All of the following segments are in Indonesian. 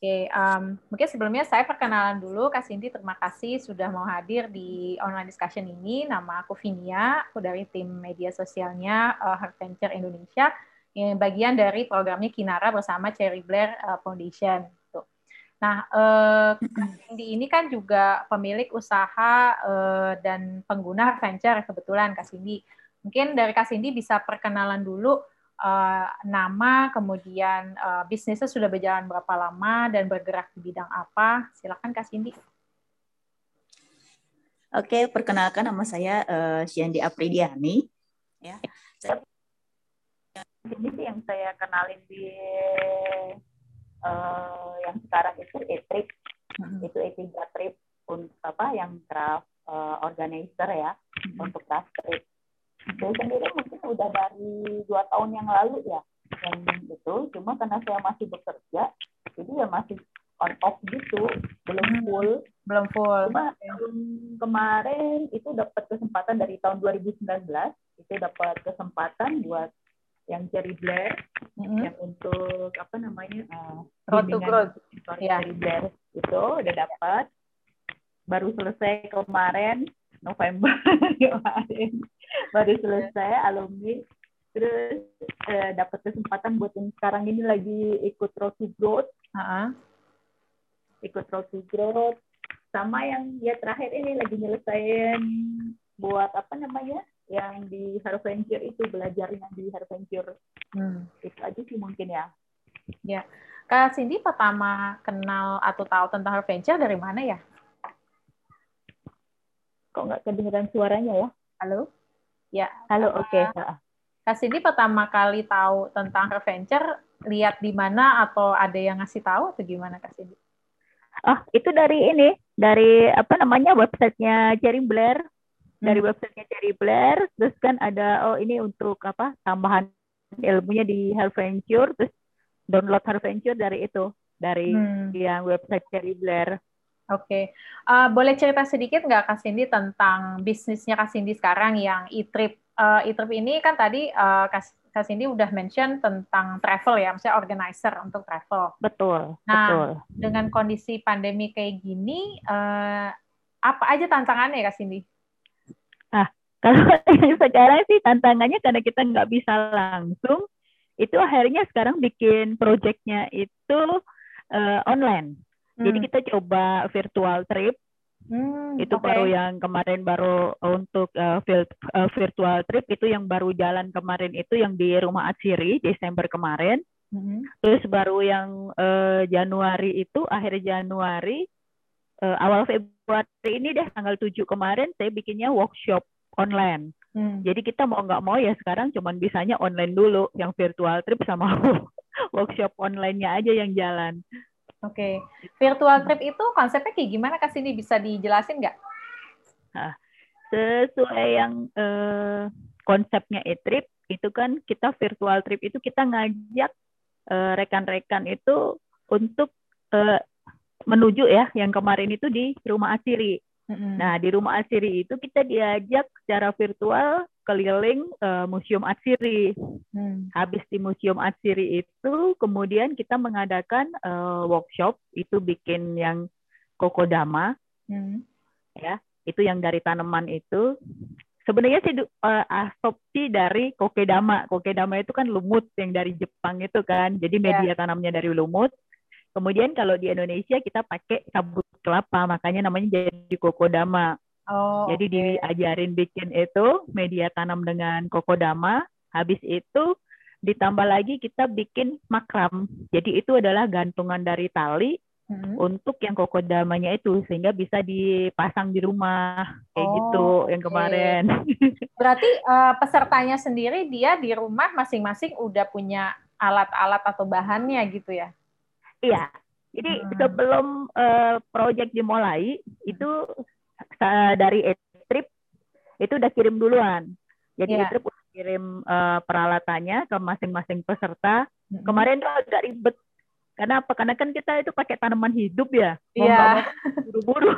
Oke, um, mungkin sebelumnya saya perkenalan dulu, Kak Cindy. Terima kasih sudah mau hadir di online discussion ini. Nama aku Vinia, aku dari tim media sosialnya uh, Heart Venture Indonesia, yang bagian dari programnya Kinara bersama Cherry Blair uh, Foundation. Gitu. Nah, uh, Kak Cindy ini kan juga pemilik usaha uh, dan pengguna Heart Venture kebetulan, Kak Cindy. Mungkin dari Kak Cindy bisa perkenalan dulu uh, nama, kemudian uh, bisnisnya sudah berjalan berapa lama dan bergerak di bidang apa. Silakan Kak Cindy. Oke, perkenalkan nama saya uh, Shandy Apridiani. Ya, saya ini sih yang saya kenalin di uh, yang sekarang itu e-trip, hmm. itu e trip untuk apa yang craft uh, organizer ya hmm. untuk craft trip saya sendiri mungkin udah dari dua tahun yang lalu ya. Yang itu cuma karena saya masih bekerja jadi ya masih on off gitu. Belum hmm. full. Belum full. Cuma tahun kemarin itu dapat kesempatan dari tahun 2019 itu dapat kesempatan buat yang Cherry Blair mm-hmm. yang untuk apa namanya uh, road to growth. Yeah. Cherry Blair. Itu udah dapat. Baru selesai kemarin November kemarin. Baru selesai alumni. Terus eh, dapat kesempatan buat yang sekarang ini lagi ikut Rocky Growth. Uh-huh. ikut Rocky Growth. Sama yang ya terakhir ini lagi nyelesain buat apa namanya? Yang di Harventure itu belajarnya di Harventure hmm. itu aja sih mungkin ya. Ya. Kak Cindy pertama kenal atau tahu tentang Harventure dari mana ya kok nggak kedengeran suaranya ya halo Ya. Halo, oke. Okay. Kak Cindy pertama kali tahu tentang Reventure, lihat di mana atau ada yang ngasih tahu atau gimana Kak Cindy? Oh, itu dari ini, dari apa namanya websitenya Cherry Blair, hmm. dari websitenya Cherry Blair, terus kan ada oh ini untuk apa tambahan ilmunya di Health Venture, terus download Health Venture dari itu, dari hmm. yang website Cherry Blair. Oke, okay. uh, boleh cerita sedikit nggak Kak Cindy tentang bisnisnya Kak Cindy sekarang yang e-trip? Uh, e-trip ini kan tadi uh, Kak Cindy udah mention tentang travel ya, maksudnya organizer untuk travel. Betul. Nah, betul. dengan kondisi pandemi kayak gini, uh, apa aja tantangannya Kak Cindy? Ah, kalau sekarang sih tantangannya karena kita nggak bisa langsung, itu akhirnya sekarang bikin projectnya itu uh, online jadi hmm. kita coba virtual trip. Hmm, itu okay. baru yang kemarin baru untuk uh, virtual trip itu yang baru jalan kemarin itu yang di rumah Atsiri Desember kemarin. Hmm. Terus baru yang uh, Januari itu akhir Januari uh, awal Februari ini deh tanggal 7 kemarin saya bikinnya workshop online. Hmm. Jadi kita mau nggak mau ya sekarang cuman bisanya online dulu yang virtual trip sama workshop online-nya aja yang jalan. Oke, okay. virtual trip itu konsepnya kayak gimana? Kasih ini bisa dijelasin nggak? Nah, sesuai yang eh, konsepnya e-trip itu kan kita virtual trip itu kita ngajak eh, rekan-rekan itu untuk eh, menuju ya yang kemarin itu di rumah Asiri. Nah, di rumah Atsiri itu kita diajak secara virtual keliling uh, Museum Atsiri. Hmm. Habis di Museum Atsiri itu, kemudian kita mengadakan uh, workshop, itu bikin yang kokodama. Hmm. Ya, itu yang dari tanaman itu. Sebenarnya sih uh, asopsi dari kokedama. Kokedama itu kan lumut yang dari Jepang itu kan. Jadi ya. media yeah. tanamnya dari lumut. Kemudian kalau di Indonesia kita pakai sabut kelapa, makanya namanya jadi kokodama. Oh, jadi okay. diajarin bikin itu media tanam dengan kokodama. Habis itu ditambah lagi kita bikin makram. Jadi itu adalah gantungan dari tali hmm. untuk yang kokodamanya itu sehingga bisa dipasang di rumah kayak oh, gitu yang kemarin. Berarti uh, pesertanya sendiri dia di rumah masing-masing udah punya alat-alat atau bahannya gitu ya? Iya. Jadi hmm. sebelum uh, project dimulai itu uh, dari e-trip itu udah kirim duluan. Jadi yeah. e-trip udah kirim uh, peralatannya ke masing-masing peserta. Hmm. Kemarin tuh agak ribet karena apa? Karena kan kita itu pakai tanaman hidup ya. Iya. Yeah. Buru-buru.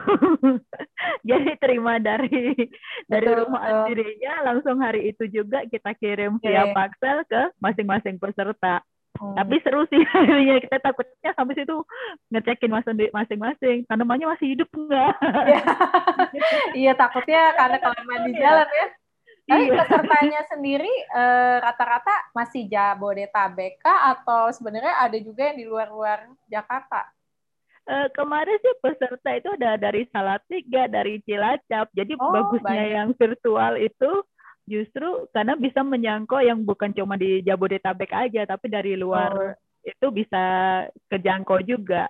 Jadi terima dari dari rumah aslinya langsung hari itu juga kita kirim okay. via Paxel ke masing-masing peserta. Hmm. Tapi seru sih, ya kita takutnya sampai situ ngecekin masing-masing, tanamannya masih hidup enggak? Iya, iya takutnya karena kelamaan di jalan ya. Tapi iya. pesertanya sendiri eh, rata-rata eh, masih Jabodetabek atau sebenarnya ada juga yang di luar-luar Jakarta? Uh, kemarin sih peserta itu ada dari Salatiga, dari Cilacap. Jadi oh, bagusnya baik. yang virtual itu justru karena bisa menyangkau yang bukan cuma di Jabodetabek aja, tapi dari luar oh. itu bisa kejangkau juga.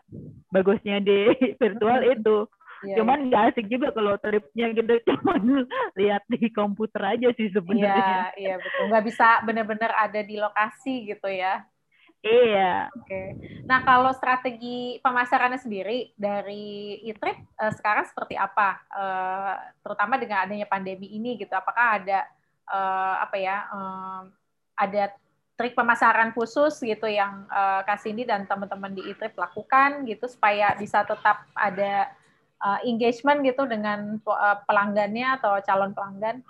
Bagusnya di virtual itu. Yeah, cuman nggak yeah. asik juga kalau tripnya gitu cuman lihat di komputer aja sih sebenarnya. Iya, yeah, iya yeah, betul. Nggak bisa benar-benar ada di lokasi gitu ya. Iya. Oke. Okay. Nah, kalau strategi pemasarannya sendiri dari e-trip uh, sekarang seperti apa? Uh, terutama dengan adanya pandemi ini gitu. Apakah ada uh, apa ya? Uh, ada trik pemasaran khusus gitu yang uh, Kak Cindy dan teman-teman di e-trip lakukan gitu supaya bisa tetap ada uh, engagement gitu dengan pelanggannya atau calon pelanggan?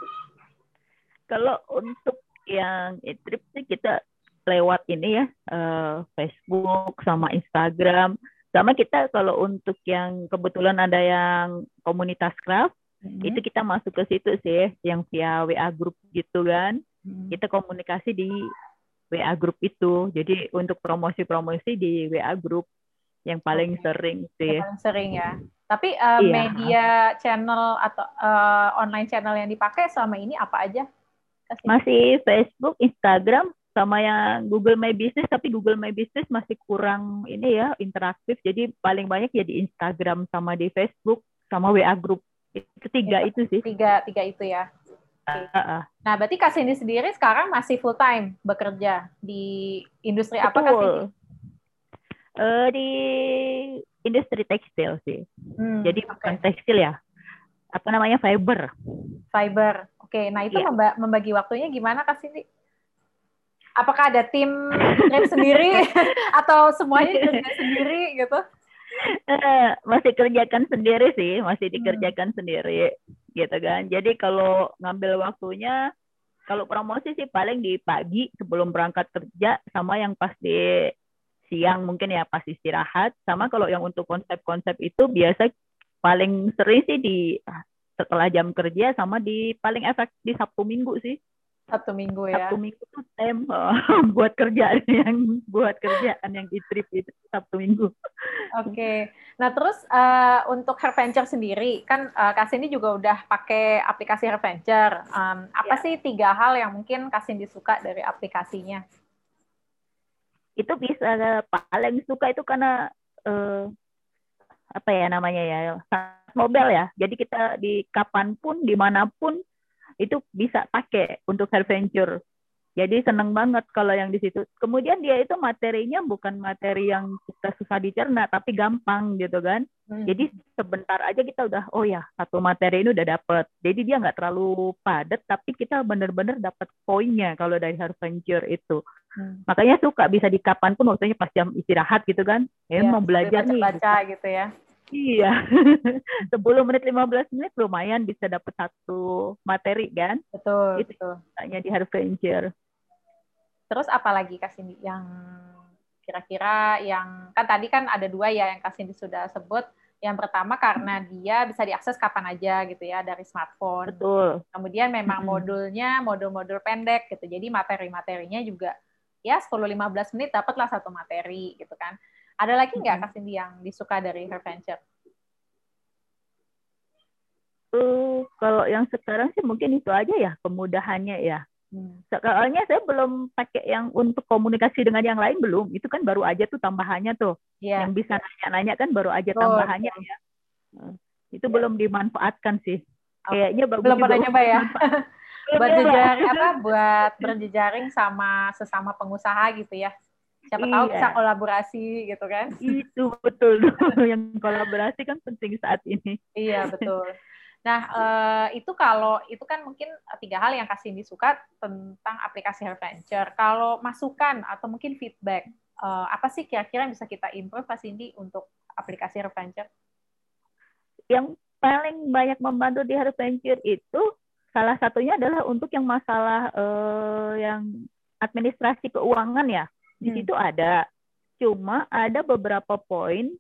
Kalau untuk yang e-trip sih kita lewat ini ya uh, Facebook sama Instagram sama kita kalau untuk yang kebetulan ada yang komunitas craft hmm. itu kita masuk ke situ sih yang via WA group gitu kan. Hmm. kita komunikasi di WA group itu. Jadi untuk promosi-promosi di WA group yang paling okay. sering sih. Yang paling sering ya. Tapi uh, iya. media channel atau uh, online channel yang dipakai selama ini apa aja? Masih Facebook, Instagram, sama yang Google My Business. Tapi Google My Business masih kurang ini ya interaktif. Jadi paling banyak ya di Instagram sama di Facebook sama WA group itu tiga itu, sih tiga tiga itu ya okay. uh, uh. nah berarti Kak Cindy sendiri sekarang masih full time bekerja di industri Betul. apa Kak Cindy? Uh, di industri tekstil sih hmm, jadi okay. bukan tekstil ya apa namanya fiber fiber oke okay. nah itu yeah. membagi waktunya gimana Kak Cindy? apakah ada tim tim sendiri atau semuanya kerja sendiri gitu? Uh, masih kerjakan sendiri sih, masih hmm. dikerjakan hmm. sendiri gitu kan. Jadi kalau ngambil waktunya, kalau promosi sih paling di pagi sebelum berangkat kerja sama yang pas di siang mungkin ya pas istirahat. Sama kalau yang untuk konsep-konsep itu biasa paling sering sih di setelah jam kerja sama di paling efek di Sabtu Minggu sih. Sabtu Minggu ya. Sabtu Minggu tuh tem buat kerjaan yang buat kerjaan yang di trip itu Sabtu Minggu. Oke. Okay. Nah, terus uh, untuk Herventure sendiri kan uh, Kak Cindy juga udah pakai aplikasi Herventure. Um, apa ya. sih tiga hal yang mungkin Kak Cindy suka dari aplikasinya? Itu bisa paling suka itu karena uh, apa ya namanya ya mobile ya. Jadi kita di kapan pun di mana pun itu bisa pakai untuk adventure. Jadi seneng banget kalau yang di situ. Kemudian dia itu materinya bukan materi yang kita susah dicerna, tapi gampang gitu kan. Hmm. Jadi sebentar aja kita udah, oh ya satu materi ini udah dapet. Jadi dia nggak terlalu padat, tapi kita bener-bener dapat poinnya kalau dari adventure itu. Hmm. Makanya suka bisa di kapan pun waktunya pas jam istirahat gitu kan. Eh ya, mau belajar baca, nih. Baca gitu ya. Iya. 10 menit 15 menit lumayan bisa dapat satu materi kan? Betul, Itu betul. Tanya di Venture. Terus apa lagi Kasih yang kira-kira yang kan tadi kan ada dua ya yang Kasih sudah sebut. Yang pertama karena dia bisa diakses kapan aja gitu ya dari smartphone. Betul. Kemudian memang modulnya modul-modul pendek gitu. Jadi materi-materinya juga ya 10-15 menit dapatlah satu materi gitu kan. Ada lagi nggak Kak Cindy yang disuka dari Her Venture? Uh, kalau yang sekarang sih mungkin itu aja ya kemudahannya ya. Hmm. Soalnya saya belum pakai yang untuk komunikasi dengan yang lain belum. Itu kan baru aja tuh tambahannya tuh. Yeah. Yang bisa nanya-nanya kan baru aja oh, tambahannya oh. ya. Uh, itu yeah. belum dimanfaatkan sih. Kayaknya bagus belum pernah nyoba ya. buat jejaring apa? Buat berjejaring sama sesama pengusaha gitu ya siapa iya. tahu bisa iya. kolaborasi gitu kan. Itu betul. Yang kolaborasi kan penting saat ini. Iya betul. Nah uh, itu kalau itu kan mungkin tiga hal yang kasih disuka tentang aplikasi Venture kalau masukan atau mungkin feedback uh, apa sih kira-kira yang bisa kita improve Pak Cindy untuk aplikasi Venture yang paling banyak membantu di Venture itu salah satunya adalah untuk yang masalah uh, yang administrasi keuangan ya Di hmm. situ ada. Cuma ada beberapa poin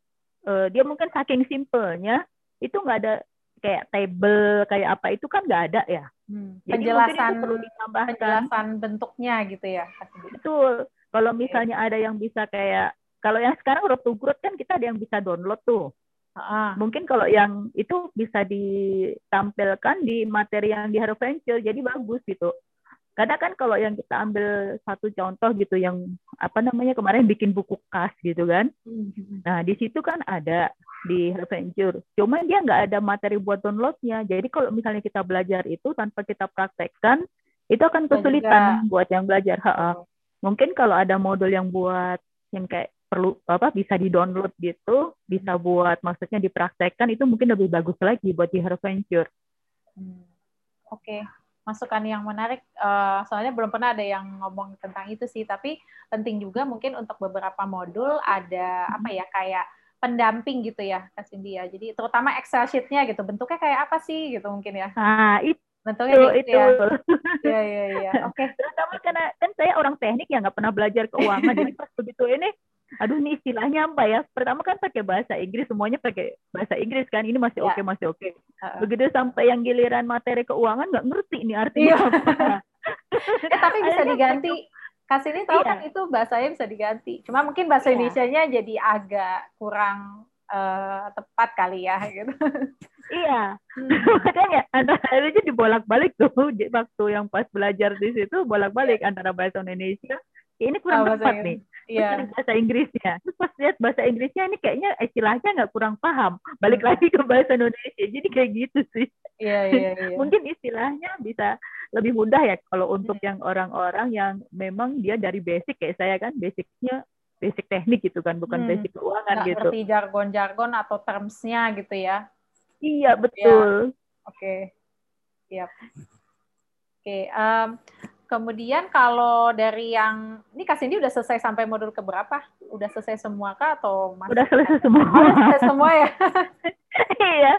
uh, dia mungkin saking simpelnya itu nggak ada kayak table kayak apa itu kan nggak ada ya. Hmm. Jadi penjelasan perlu ditambahkan. Penjelasan bentuknya gitu ya. Betul. Kalau misalnya ada yang bisa kayak kalau yang sekarang road to growth kan kita ada yang bisa download tuh. Uh. Mungkin kalau yang itu bisa ditampilkan di materi yang di Hero Venture jadi bagus gitu. Karena kan kalau yang kita ambil satu contoh gitu yang apa namanya kemarin bikin buku kas gitu kan. Mm-hmm. Nah di situ kan ada di Adventure. Cuma dia nggak ada materi buat downloadnya. Jadi kalau misalnya kita belajar itu tanpa kita praktekkan, itu akan kesulitan buat yang belajar. Ha -ha. Mungkin kalau ada modul yang buat yang kayak perlu apa bisa di download gitu, bisa buat maksudnya dipraktekkan itu mungkin lebih bagus lagi buat di Adventure. Hmm. Oke. Okay masukan yang menarik. Uh, soalnya belum pernah ada yang ngomong tentang itu sih, tapi penting juga mungkin untuk beberapa modul ada apa ya kayak pendamping gitu ya, Kak Cindy ya. Jadi terutama Excel sheet-nya gitu, bentuknya kayak apa sih gitu mungkin ya. Nah, itu bentuknya itu, gitu ya. Iya, iya, iya. Oke. Terutama karena kan saya orang teknik ya nggak pernah belajar keuangan, jadi pas begitu ini aduh ini istilahnya apa ya pertama kan pakai bahasa Inggris semuanya pakai bahasa Inggris kan ini masih ya. oke okay, masih oke okay. Begitu sampai yang giliran materi keuangan nggak ngerti ini artinya ya. apa eh, tapi bisa diganti kasih ini tahu iya. kan itu bahasanya bisa diganti cuma mungkin bahasa iya. Indonesia-nya jadi agak kurang uh, tepat kali ya gitu iya hmm. makanya antara itu dibolak-balik tuh waktu yang pas belajar di situ bolak-balik iya. antara bahasa Indonesia ini kurang oh, tepat nih yeah. bahasa Inggrisnya terus pas lihat bahasa Inggrisnya ini kayaknya istilahnya nggak kurang paham balik hmm. lagi ke bahasa Indonesia jadi kayak gitu sih yeah, yeah, yeah. mungkin istilahnya bisa lebih mudah ya kalau untuk yeah. yang orang-orang yang memang dia dari basic kayak saya kan basicnya basic teknik gitu kan bukan hmm. basic keuangan nggak gitu ngerti jargon-jargon atau termsnya gitu ya iya betul oke okay. siap oke okay. um, Kemudian kalau dari yang ini Kak Cindy udah selesai sampai modul keberapa? Udah selesai semua kah atau masih? Udah selesai semua. Oh, udah selesai semua ya. iya.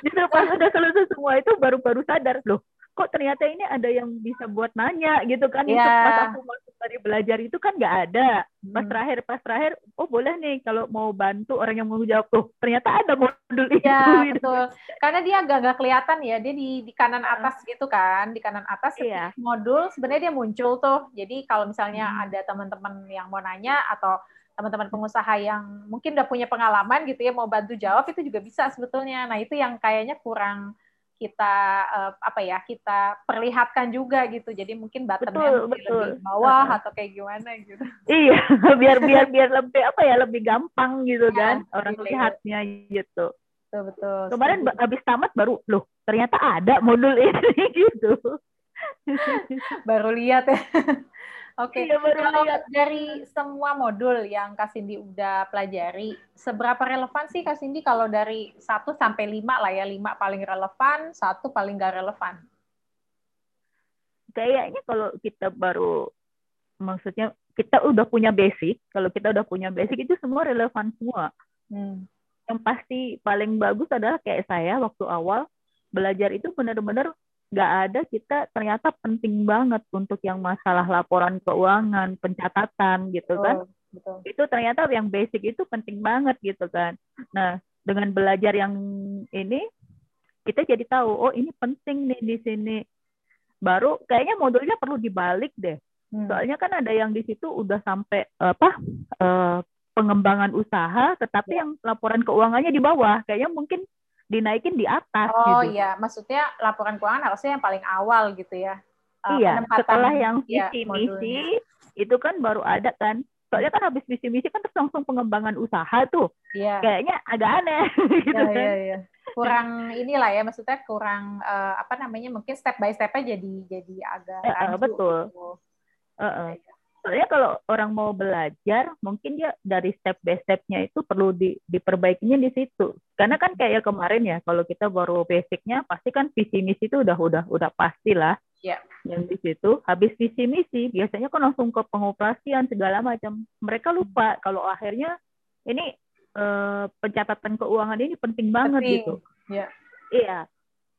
Justru pas udah selesai semua itu baru-baru sadar loh kok ternyata ini ada yang bisa buat nanya gitu kan yeah. Itu pas aku masuk dari belajar itu kan nggak ada pas hmm. terakhir pas terakhir oh boleh nih kalau mau bantu orang yang mau jawab tuh ternyata ada modul itu yeah, gitu. betul karena dia agak nggak kelihatan ya dia di di kanan atas gitu kan di kanan atas yeah. modul sebenarnya dia muncul tuh jadi kalau misalnya hmm. ada teman-teman yang mau nanya atau teman-teman pengusaha yang mungkin udah punya pengalaman gitu ya mau bantu jawab itu juga bisa sebetulnya nah itu yang kayaknya kurang kita uh, apa ya kita perlihatkan juga gitu. Jadi mungkin buttonnya betul, betul. lebih bawah uh, atau kayak gimana gitu. Iya biar biar biar lebih apa ya lebih gampang gitu ya, kan orang iya. lihatnya gitu. Betul betul. Kemarin Setuju. habis tamat baru loh ternyata ada modul ini gitu. Baru lihat ya Oke, okay. iya, kalau dari semua modul yang Kak Cindy udah pelajari, seberapa relevan sih Kak Cindy kalau dari 1 sampai 5 lah ya, 5 paling relevan, satu paling gak relevan? Kayaknya kalau kita baru, maksudnya kita udah punya basic, kalau kita udah punya basic itu semua relevan semua. Hmm. Yang pasti paling bagus adalah kayak saya waktu awal belajar itu benar-benar nggak ada kita ternyata penting banget untuk yang masalah laporan keuangan pencatatan gitu kan betul. itu ternyata yang basic itu penting banget gitu kan nah dengan belajar yang ini kita jadi tahu oh ini penting nih di sini baru kayaknya modulnya perlu dibalik deh hmm. soalnya kan ada yang di situ udah sampai apa uh, pengembangan usaha tetapi ya. yang laporan keuangannya di bawah kayaknya mungkin dinaikin di atas. Oh gitu. iya, maksudnya laporan keuangan harusnya yang paling awal gitu ya. Uh, iya, setelah yang iya, visi misi itu kan baru ada kan. Soalnya kan habis visi misi kan terus langsung pengembangan usaha tuh. Iya. Kayaknya agak aneh gitu iya, kan. Iya, iya. Kurang inilah ya, maksudnya kurang uh, apa namanya mungkin step by stepnya jadi jadi agak uh, betul. Gitu. Uh -uh soalnya kalau orang mau belajar mungkin dia dari step by stepnya itu perlu di, diperbaikinya di situ karena kan kayak kemarin ya kalau kita baru basicnya pasti kan visi misi itu udah udah udah pasti lah yeah. yang di situ habis visi misi biasanya kan langsung ke pengoperasian segala macam mereka lupa kalau akhirnya ini eh, pencatatan keuangan ini penting banget penting. gitu yeah. iya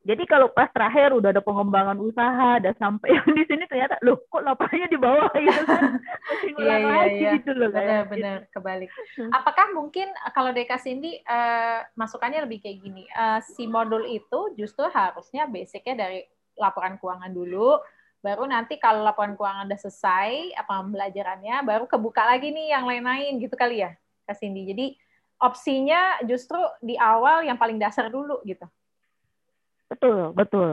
Jadi kalau pas terakhir udah ada pengembangan usaha, ada sampai yang di sini ternyata loh kok lapangannya di bawah gitu kan. Masih iya, iya, iya. gitu loh Benar-benar gitu. kebalik. Hmm. Apakah mungkin eh, kalau Deka Cindy uh, masukannya lebih kayak gini, uh, si modul itu justru harusnya basicnya dari laporan keuangan dulu, baru nanti kalau laporan keuangan udah selesai apa pembelajarannya, baru kebuka lagi nih yang lain-lain gitu kali ya, Kak Cindy. Jadi opsinya justru di awal yang paling dasar dulu gitu. Betul, betul.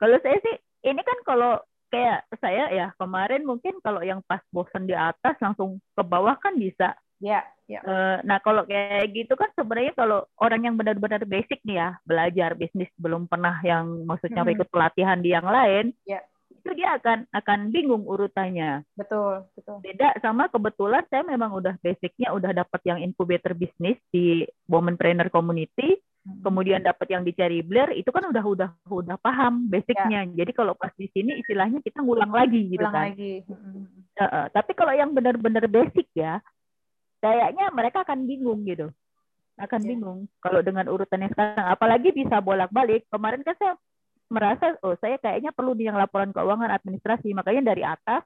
Kalau saya sih, ini kan kalau kayak saya ya kemarin mungkin kalau yang pas bosan di atas langsung ke bawah kan bisa. Ya. ya. Uh, nah kalau kayak gitu kan sebenarnya kalau orang yang benar-benar basic nih ya belajar bisnis belum pernah yang maksudnya hmm. ikut pelatihan di yang lain, ya. itu dia akan akan bingung urutannya. Betul, betul. Beda sama kebetulan saya memang udah basicnya udah dapat yang incubator bisnis di Womenpreneur Community. Kemudian dapat yang dicari Blair itu kan udah udah udah paham basicnya ya. jadi kalau pas di sini istilahnya kita ngulang lagi gitu ngulang kan lagi. Hmm. Uh, tapi kalau yang benar-benar basic ya kayaknya mereka akan bingung gitu akan ya. bingung kalau dengan urutan yang sekarang apalagi bisa bolak-balik kemarin kan saya merasa oh saya kayaknya perlu di yang laporan keuangan administrasi makanya dari atas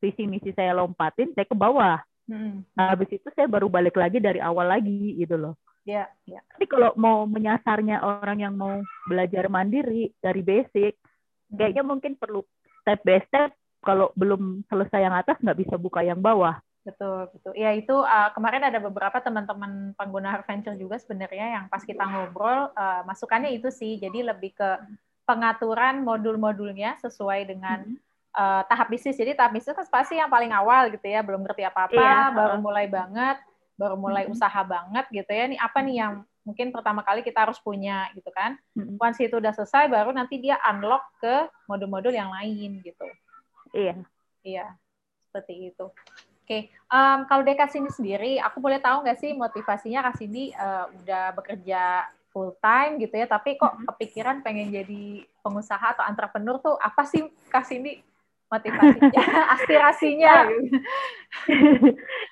visi misi saya lompatin saya ke bawah hmm. habis itu saya baru balik lagi dari awal lagi gitu loh Ya, ya. Tapi kalau mau menyasarnya orang yang mau belajar mandiri dari basic, hmm. kayaknya mungkin perlu step by step. Kalau belum selesai yang atas, nggak bisa buka yang bawah. Betul, betul. Ya itu uh, kemarin ada beberapa teman-teman pengguna Venture juga sebenarnya yang pas kita ngobrol uh, masukannya itu sih. Jadi lebih ke pengaturan modul-modulnya sesuai dengan hmm. uh, tahap bisnis. Jadi tahap bisnis kan pasti yang paling awal gitu ya, belum ngerti apa-apa, iya. baru mulai banget baru mulai hmm. usaha banget gitu ya. Nih apa nih yang mungkin pertama kali kita harus punya gitu kan. Hmm. Once itu udah selesai baru nanti dia unlock ke modul-modul yang lain gitu. Iya. Iya. Seperti itu. Oke, okay. um, kalau Deka sini sendiri, aku boleh tahu nggak sih motivasinya Kak Cindy uh, udah bekerja full time gitu ya, tapi kok kepikiran pengen jadi pengusaha atau entrepreneur tuh apa sih Kak Cindy motivasinya, aspirasinya?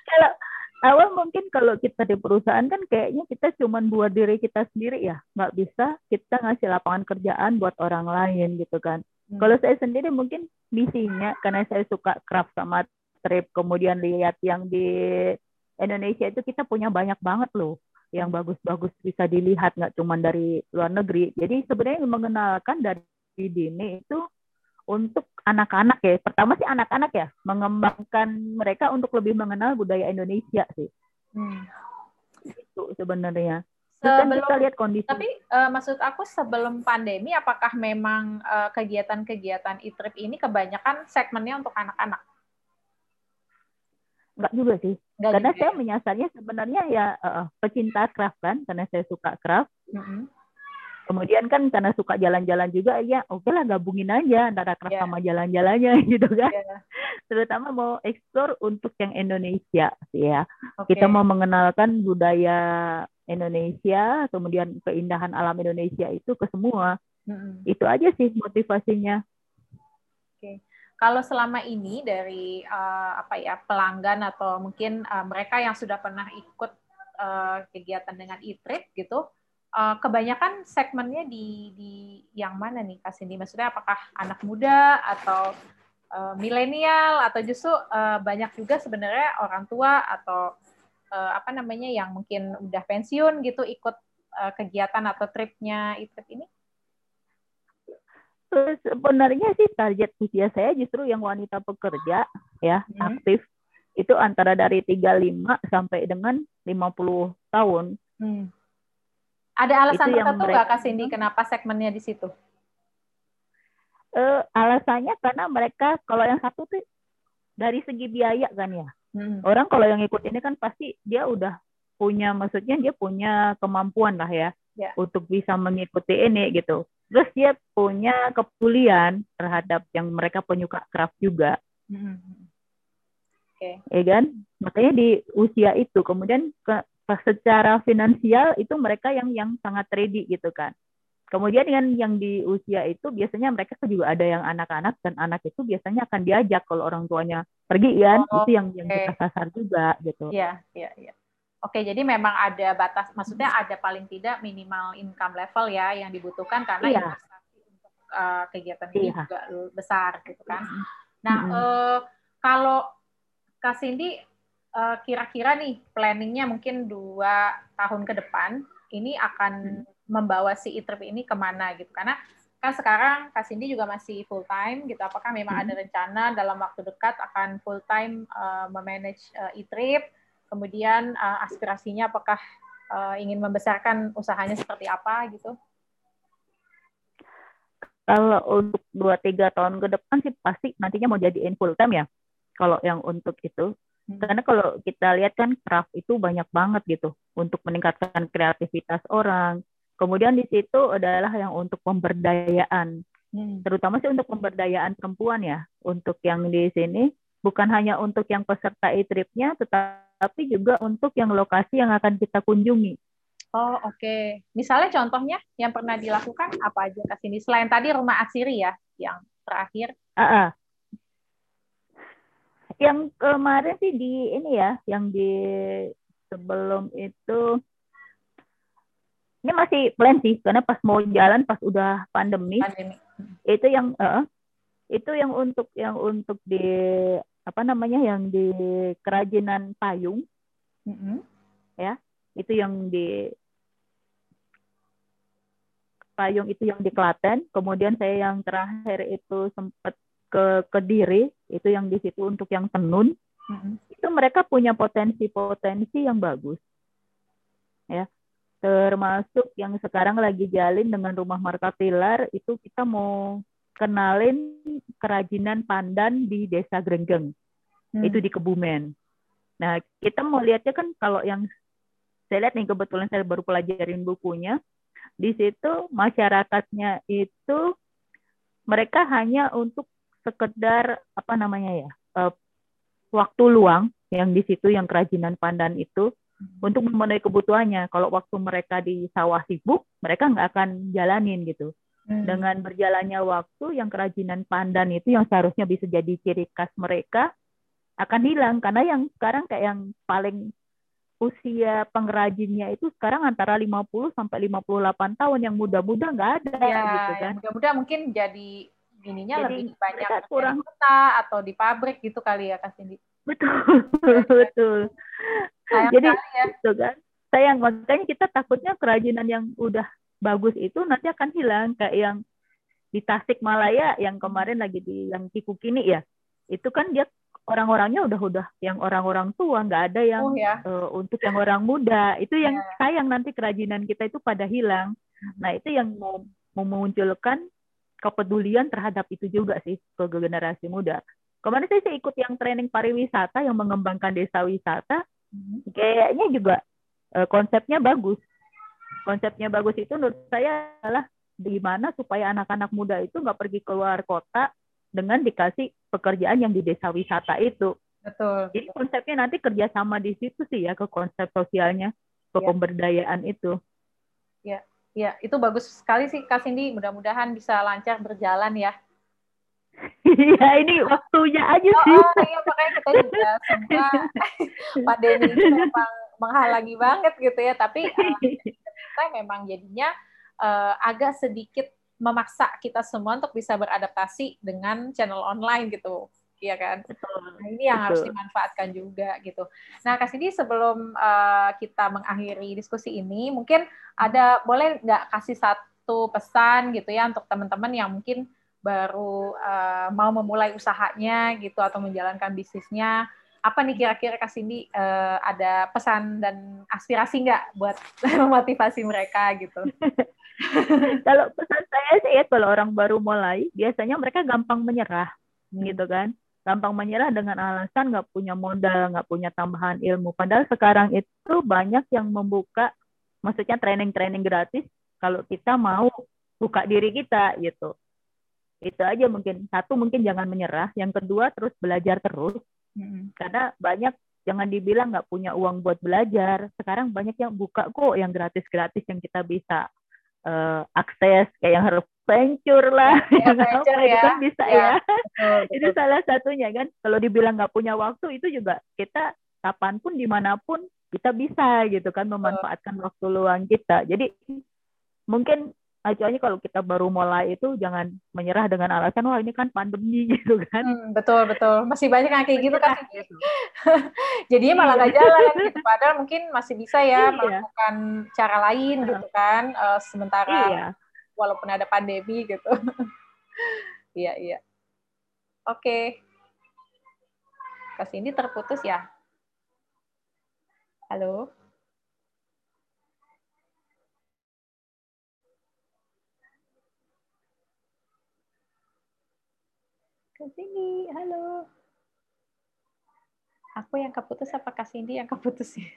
Kalau awal mungkin kalau kita di perusahaan kan kayaknya kita cuma buat diri kita sendiri ya. Nggak bisa kita ngasih lapangan kerjaan buat orang lain gitu kan. Hmm. kalau saya sendiri mungkin misinya karena saya suka craft sama trip kemudian lihat yang di Indonesia itu kita punya banyak banget loh yang bagus-bagus bisa dilihat nggak cuma dari luar negeri. Jadi sebenarnya mengenalkan dari dini itu untuk anak-anak ya. Pertama sih anak-anak ya, mengembangkan mereka untuk lebih mengenal budaya Indonesia sih. Hmm. Itu sebenarnya. Kan sebelum, kita lihat kondisi. Tapi uh, maksud aku sebelum pandemi, apakah memang uh, kegiatan-kegiatan e-trip ini kebanyakan segmennya untuk anak-anak? Enggak juga sih. Enggak karena juga, saya ya? menyasarnya sebenarnya ya uh, pecinta craft kan, karena saya suka craft. Mm -hmm kemudian kan karena suka jalan-jalan juga ya oke okay lah gabungin aja antara craft yeah. sama jalan-jalannya gitu kan yeah. terutama mau eksplor untuk yang Indonesia sih ya okay. kita mau mengenalkan budaya Indonesia kemudian keindahan alam Indonesia itu ke semua mm-hmm. itu aja sih motivasinya oke okay. kalau selama ini dari uh, apa ya pelanggan atau mungkin uh, mereka yang sudah pernah ikut uh, kegiatan dengan e-trip gitu uh, kebanyakan segmennya di di yang mana nih Kak Cindy? Maksudnya apakah anak muda atau uh, milenial atau justru uh, banyak juga sebenarnya orang tua atau uh, apa namanya yang mungkin udah pensiun gitu ikut uh, kegiatan atau tripnya trip ini? Sebenarnya sih target usia saya justru yang wanita pekerja ya hmm. aktif itu antara dari 35 sampai dengan 50 tahun. Hmm. Ada alasan itu tertentu nggak Kak Cindy kenapa segmennya di situ? Uh, alasannya karena mereka kalau yang satu tuh dari segi biaya kan ya. Hmm. Orang kalau yang ikut ini kan pasti dia udah punya maksudnya dia punya kemampuan lah ya, ya. untuk bisa mengikuti ini gitu. Terus dia punya kepedulian terhadap yang mereka penyuka craft juga. Hmm. Oke. Okay. Ya kan? Makanya di usia itu kemudian ke, secara finansial itu mereka yang yang sangat ready gitu kan. Kemudian dengan yang di usia itu biasanya mereka juga ada yang anak-anak dan anak itu biasanya akan diajak kalau orang tuanya pergi kan oh, itu yang yang kita sasar juga gitu. Iya, iya, iya. Oke, jadi memang ada batas, maksudnya ada paling tidak minimal income level ya yang dibutuhkan karena iya. investasi uh, kegiatan ini iya. juga besar gitu kan. Nah, mm -hmm. uh, kalau Kak Cindy uh, kira-kira nih planningnya mungkin dua tahun ke depan ini akan hmm. membawa si e-trip ini ke mana gitu karena kan sekarang Kak Cindy juga masih full time gitu apakah memang hmm. ada rencana dalam waktu dekat akan full time uh, memanage uh, e-trip kemudian uh, aspirasinya apakah uh, ingin membesarkan usahanya seperti apa gitu kalau untuk dua tiga tahun ke depan sih pasti nantinya mau jadiin full time ya kalau yang untuk itu. Karena kalau kita lihat kan craft itu banyak banget gitu untuk meningkatkan kreativitas orang kemudian di situ adalah yang untuk pemberdayaan hmm. terutama sih untuk pemberdayaan perempuan ya untuk yang di sini bukan hanya untuk yang peserta e-tripnya tetapi juga untuk yang lokasi yang akan kita kunjungi Oh oke. Okay. Misalnya contohnya yang pernah dilakukan apa aja ke sini? Selain tadi rumah asiri ya, yang terakhir. Uh -uh. Yang kemarin sih di ini ya, yang di sebelum itu ini masih plan sih, karena pas mau jalan pas udah pandemi, pandemi. itu yang uh, itu yang untuk yang untuk di apa namanya yang di kerajinan payung, mm -hmm. ya itu yang di payung itu yang di Klaten, kemudian saya yang terakhir itu sempat ke Kediri, itu yang di situ untuk yang tenun. Mm-hmm. Itu mereka punya potensi-potensi yang bagus. Ya. Termasuk yang sekarang lagi jalin dengan rumah Marka Pilar, itu kita mau kenalin kerajinan pandan di Desa Grenggeng. Hmm. Itu di Kebumen. Nah, kita mau lihatnya kan kalau yang saya lihat nih kebetulan saya baru pelajarin bukunya, di situ masyarakatnya itu mereka hanya untuk sekedar apa namanya ya uh, waktu luang yang di situ yang kerajinan pandan itu hmm. untuk memenuhi kebutuhannya. Kalau waktu mereka di sawah sibuk, mereka nggak akan jalanin gitu. Hmm. Dengan berjalannya waktu, yang kerajinan pandan itu yang seharusnya bisa jadi ciri khas mereka akan hilang karena yang sekarang kayak yang paling usia pengrajinnya itu sekarang antara 50 sampai 58 tahun yang muda-muda nggak ada ya, gitu kan. muda-muda mungkin jadi ininya jadi lebih banyak kurang kota atau di pabrik gitu kali ya Kak Cindy. Betul, betul. Sayang jadi ya. gitu kan. Sayang makanya kita takutnya kerajinan yang udah bagus itu nanti akan hilang kayak yang di Tasikmalaya yang kemarin lagi di yang Kikukini ya. Itu kan dia orang-orangnya udah udah yang orang-orang tua nggak ada yang oh, ya. uh, untuk yang orang muda itu yang yeah. sayang nanti kerajinan kita itu pada hilang nah itu yang mau memunculkan kepedulian terhadap itu juga sih ke generasi muda kemarin saya, saya ikut yang training pariwisata yang mengembangkan desa wisata hmm. kayaknya juga uh, konsepnya bagus konsepnya bagus itu menurut saya adalah gimana supaya anak-anak muda itu nggak pergi keluar kota dengan dikasih pekerjaan yang di desa wisata itu. Betul. Jadi konsepnya nanti kerjasama di situ sih ya ke konsep sosialnya, ke ya. pemberdayaan itu. Ya, itu bagus sekali sih Kak Cindy. Mudah-mudahan bisa lancar berjalan ya. Iya ini waktunya aja oh, sih. Oh iya makanya kita juga semua pandemi ini memang menghalangi banget gitu ya. Tapi uh, kita memang jadinya uh, agak sedikit memaksa kita semua untuk bisa beradaptasi dengan channel online gitu Iya kan? Betul. Nah, ini yang Betul. harus dimanfaatkan juga gitu. Nah, Kak Cindy sebelum uh, kita mengakhiri diskusi ini, mungkin ada boleh nggak kasih satu pesan gitu ya untuk teman-teman yang mungkin baru uh, mau memulai usahanya gitu atau menjalankan bisnisnya. Apa nih kira-kira Kak Cindy uh, ada pesan dan aspirasi nggak buat memotivasi mereka gitu? kalau pesan saya sih ya kalau orang baru mulai biasanya mereka gampang menyerah hmm. gitu kan gampang menyerah dengan alasan nggak punya modal nggak punya tambahan ilmu. Padahal sekarang itu banyak yang membuka maksudnya training-training gratis kalau kita mau buka diri kita gitu. Itu aja mungkin. Satu mungkin jangan menyerah. Yang kedua terus belajar terus. Hmm. karena banyak jangan dibilang nggak punya uang buat belajar. Sekarang banyak yang buka kok yang gratis-gratis yang kita bisa uh, akses kayak yang harus venture lah, ya, venture ya. itu kan bisa ya. ya. Betul, betul. itu salah satunya kan. Kalau dibilang nggak punya waktu itu juga kita kapan pun di mana pun kita bisa gitu kan memanfaatkan waktu luang kita. Jadi mungkin acuannya kalau kita baru mulai itu jangan menyerah dengan alasan wah ini kan pandemi gitu kan. Hmm, betul betul. Masih banyak yang kayak gitu kan. Gitu. Jadinya malah nggak iya. jalan gitu. Padahal mungkin masih bisa ya iya. melakukan cara lain gitu kan. Uh, sementara iya. Walaupun ada pandemi gitu. iya iya. Oke. Okay. ini terputus ya? Halo? ke sini. Halo. Aku yang keputus apa Kak Cindy yang keputus ya?